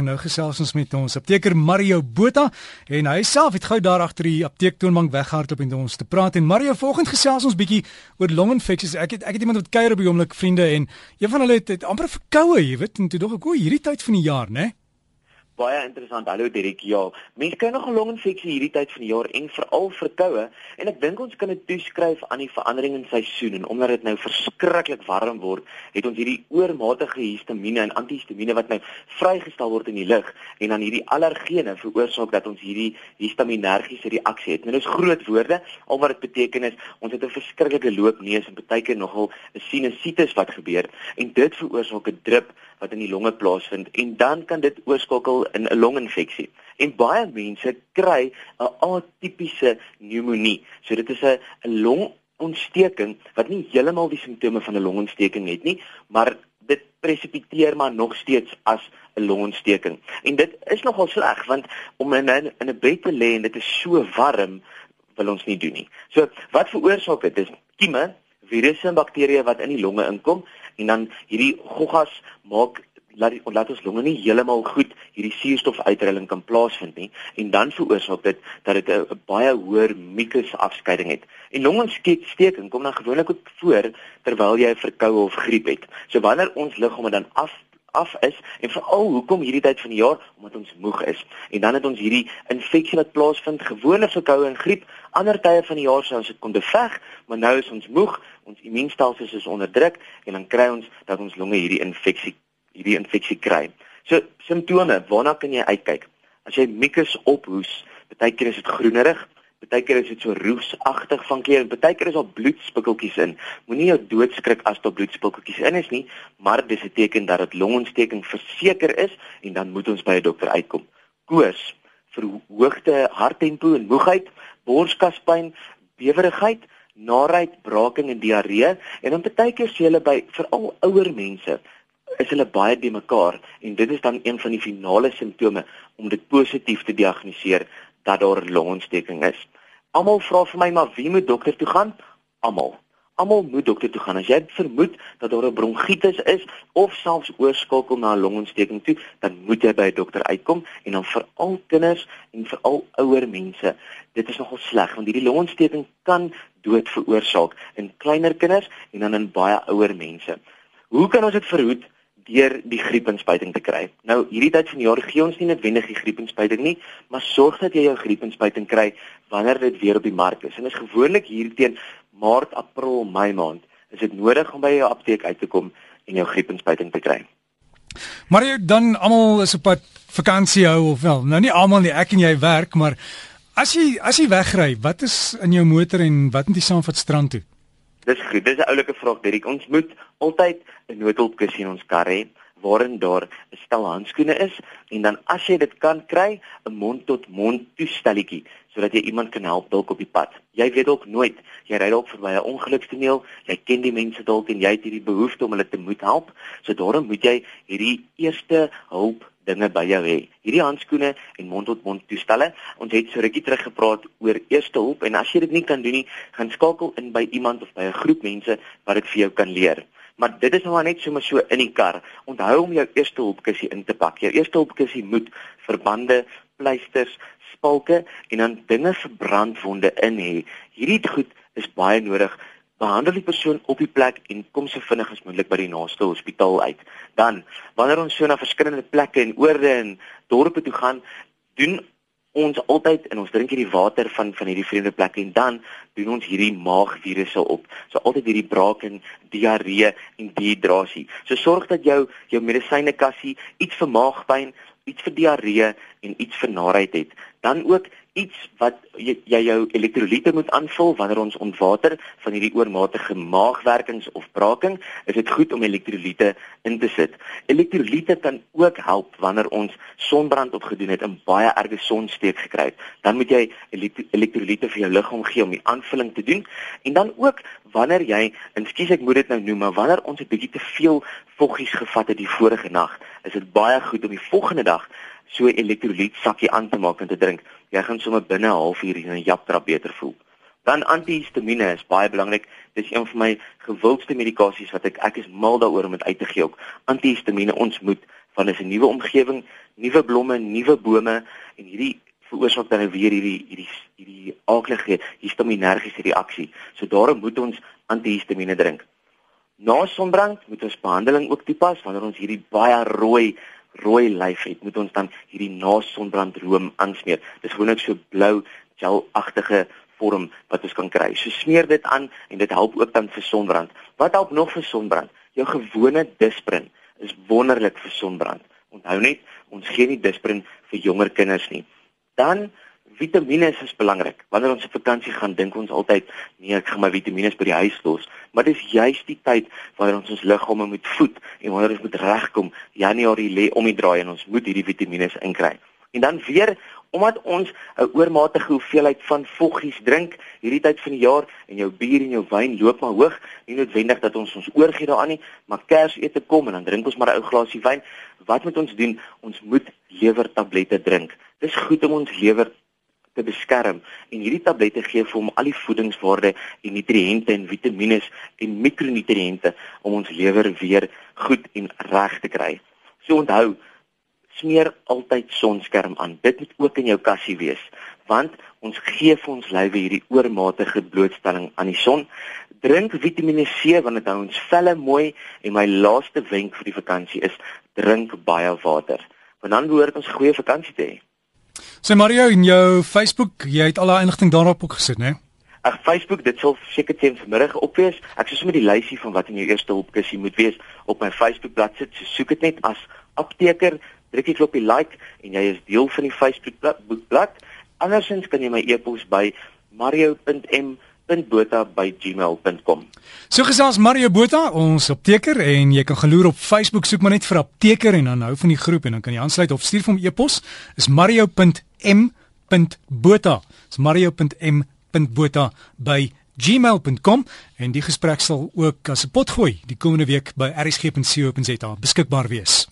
En nou gesels ons met ons apteker Mario Botha en hy self het gou daar agter die apteektoonbank weggehardloop en ons te praat en Mario vanoggend gesels ons bietjie oor longinfeksies. Ek het ek het iemand wat kuier op die oomblik vriende en een van hulle het, het amper verkoue, jy weet, en toe dog ek o, hierdie tyd van die jaar, né? Nee? Baie interessant. Hallo Dirk. Ja, mense kry nog 'n longinfeksie hierdie tyd van die jaar en veral verkoue en ek dink ons kan dit toeskryf aan die verandering in seisoen en omdat dit nou verskriklik warm word, het ons hierdie oormatige histamiene en antihistamiene wat nou vrygestel word in die lug en dan hierdie allergene veroorsaak dat ons hierdie histaminergiese reaksie het. Nou dis groot woorde. Al wat dit beteken is ons het 'n verskriklike loopneus en baie keer nogal 'n sinusitis wat gebeur en dit veroorsaak 'n drup wat in die longe plaasvind en dan kan dit oorskakel in 'n longinfeksie. En baie mense kry 'n atipiese pneumonie. So dit is 'n 'n longontsteking wat nie heeltemal die simptome van 'n longontsteking het nie, maar dit presipiteer maar nog steeds as 'n longontsteking. En dit is nogal sleg want om in 'n in 'n bed te lê en dit is so warm wil ons nie doen nie. So wat veroorsaak dit? Dis kieme, virusse en bakterieë wat in die longe inkom en dan hierdie goggas maak laat die laat ons longe nie heeltemal goed hierdie suurstofuitreiling kan plaasvind nie en dan veroorsaak dit dat dit 'n baie hoër mucus afskeiding het. En longontsteking kom dan gewoonlik ook voor terwyl jy 'n verkoue of griep het. So wanneer ons liggame dan af af is en veral hoekom hierdie tyd van die jaar omdat ons moeg is en dan het ons hierdie infeksie wat plaasvind gewone verkoue en griep ander tye van die jaar sou ons dit kon beveg maar nou is ons moeg ons immuunstelsel is onderdruk en dan kry ons dat ons longe hierdie infeksie hierdie infeksie kry so simptome waarna kan jy uitkyk as jy mucus ophoes baie keer is dit groenerig Partykeer is dit so roesagtig van kleur, partykeer is daar bloedspikkeltjies in. Moenie jou doodskrik as daar bloedspikkeltjies in is nie, maar dis 'n teken dat dit longontsteking verseker is en dan moet ons by 'n dokter uitkom. Koors, verhoogde harttempo en moegheid, borskaspyn, bewerigheid, naait, braaking en diarree en dan partykeer sê hulle by veral ouer mense is hulle baie by mekaar en dit is dan een van die finale simptome om dit positief te diagnoseer dat daar longontsteking is. Almal vra vir my maar wie moet dokter toe gaan? Almal. Almal moet dokter toe gaan. As jy vermoed dat daar 'n bronkietis is of selfs oorskakel na 'n longontsteking toe, dan moet jy by 'n dokter uitkom en dan veral kinders en veral ouer mense. Dit is nogal sleg want hierdie longontsteking kan dood veroorsaak in kleiner kinders en dan in baie ouer mense. Hoe kan ons dit verhoed? Deur die griepinspuiting te kry. Nou hierdie tyd van die jaar gee ons nie noodwendig die griepinspuiting nie, maar sorg dat jy jou griepinspuiting kry wanneer dit weer op die mark is. En dit is gewoonlik hier teen Maart, April, Mei maand. Is dit nodig om by jou apteek uit te kom en jou griepinspuiting te kry? Maar jy dan almal is op pad vakansie hou of wel. Nou nie almal nie, ek en jy werk, maar as jy as jy wegry, wat is in jou motor en wat moet jy saamvat strand toe? Dis goed. Dis 'n oulike vraag, Derek. Ons moet altyd 'n noodhulpkussie in ons kar hê waarin daar 'n stel handskoene is en dan as jy dit kan kry, 'n mond-tot-mond toestelletjie sodat jy iemand kan help dalk op die pad. Jy weet ook nooit, jy ry dalk verby 'n ongelukstoneel, jy ken die mense dalk en jy het hierdie behoefte om hulle te moet help. So daarom moet jy hierdie eerste hulp dinge by jou hê. Hierdie handskoene en mond-tot-mond toestelle. Ons het so rukkie terug gepraat oor eerste hulp en as jy dit nie kan doen nie, gaan skakel in by iemand of by 'n groep mense wat dit vir jou kan leer. Maar dit is nou maar net sommer so in die kar. Onthou om jou eerste hulpkussie in te pak. Jou eerste hulpkussie moet verbande, pleisters, spalke en dan dinge vir brandwonde in hê. Hierdie goed is baie nodig behandel die persoon op die plek en kom so vinnig as moontlik by die naaste hospitaal uit. Dan, wanneer ons so na verskillende plekke en oorde en dorpe toe gaan, doen ons altyd en ons drink hierdie water van van hierdie vreemde plekke en dan doen ons hierdie maagvirusse op. So altyd hierdie braaking, diarree en dehydrasie. So sorg dat jou jou medisynekassie iets vir maagpyn, iets vir diarree en iets vir naait het. Dan ook iets wat jy, jy jou elektrolyte moet aanvul wanneer ons ontwater van hierdie oormatige maagwerkings of braaking, is dit goed om elektrolyte in te sit. Elektrolyte kan ook help wanneer ons sonbrand opgedoen het en baie erge sonsteek gekry het. Dan moet jy elektrolyte vir jou liggaam gee om die aanvulling te doen. En dan ook wanneer jy, ekskuus ek moet dit nou noem, maar wanneer ons 'n bietjie te veel voggies gevat het die vorige nag, is dit baie goed om die volgende dag so elektrolyt sakkie aan te maak en te drink. Jy gaan sommer binne 'n halfuur in 'n japtrap beter voel. Dan antihistamiene is baie belangrik. Dis een van my gewildste medikasies wat ek ek is mal daaroor om dit uit te gee ook. Antihistamiene ons moet is 'n nuwe omgewing, nuwe blomme, nuwe bome en hierdie veroorsaak dan nou weer hierdie hierdie hierdie aaklige histaminergiese reaksie. So daarom moet ons antihistamiene drink. Na sonbrand moet ons behandeling ook toepas wanneer ons hierdie baie rooi rooi lyf het, moet ons dan hierdie nasonbrandroom aansmeer. Dis gewoonlik so blou gelagtige vorm wat ons kan kry. So smeer dit aan en dit help ook dan vir sonbrand. Wat help nog vir sonbrand? Jou gewone disprin is wonderlik vir sonbrand. Onthou net, ons gee nie disprin vir jonger kinders nie. Dan Vitamiene is belangrik. Wanneer ons op vakansie gaan, dink ons altyd, nee, ek gaan my vitamiene by die huis los, maar dis juist die tyd wanneer ons ons liggame moet voed en wanneer ons moet regkom. Januarie lê om die draai en ons moet hierdie vitamiene inkry. En dan weer omdat ons 'n oormatige hoeveelheid van voggies drink hierdie tyd van die jaar en jou bier en jou wyn loop maar hoog, nie noodwendig dat ons ons oorgee daaraan nie, maar Kersete kom en dan drink ons maar 'n ou glasie wyn. Wat moet ons doen? Ons moet lewertablette drink. Dis goed om ons lewer te beskerm en hierdie tablette gee vir hom al die voedingswaarde en nutriënte en vitamiene en mikronutriënte om ons lewer weer goed en reg te kry. So onthou, smeer altyd sonskerm aan. Dit moet ook in jou kassie wees want ons gee vir ons lywe hierdie oormatige blootstelling aan die son. Drink Vitamiene C want dit hou ons velle mooi en my laaste wenk vir die vakansie is drink baie water. Want dan behoort ons goeie vakansie te hê. Sê Mario in jou Facebook, jy het al daai inligting daarop ook gesit, né? Ag Facebook, dit sal seker teen vanmiddag op wees. Ek sê sommer die lysie van wat in jou eerste hulpkussie moet wees op my Facebook bladsy. So soek dit net as apteker, druk die like en jy is deel van die Facebook blad. Andersins kan jy my e-pos by mario.m bota@gmail.com. So gesels Mario Botha, ons apteker en jy kan geloer op Facebook soek maar net vir apteker en dan hou van die groep en dan kan jy aansluit of stuur vir hom e-pos is mario.m.bota. Dis mario.m.bota by gmail.com en die gesprek sal ook as 'n pot gooi die komende week by rsg.co.za beskikbaar wees.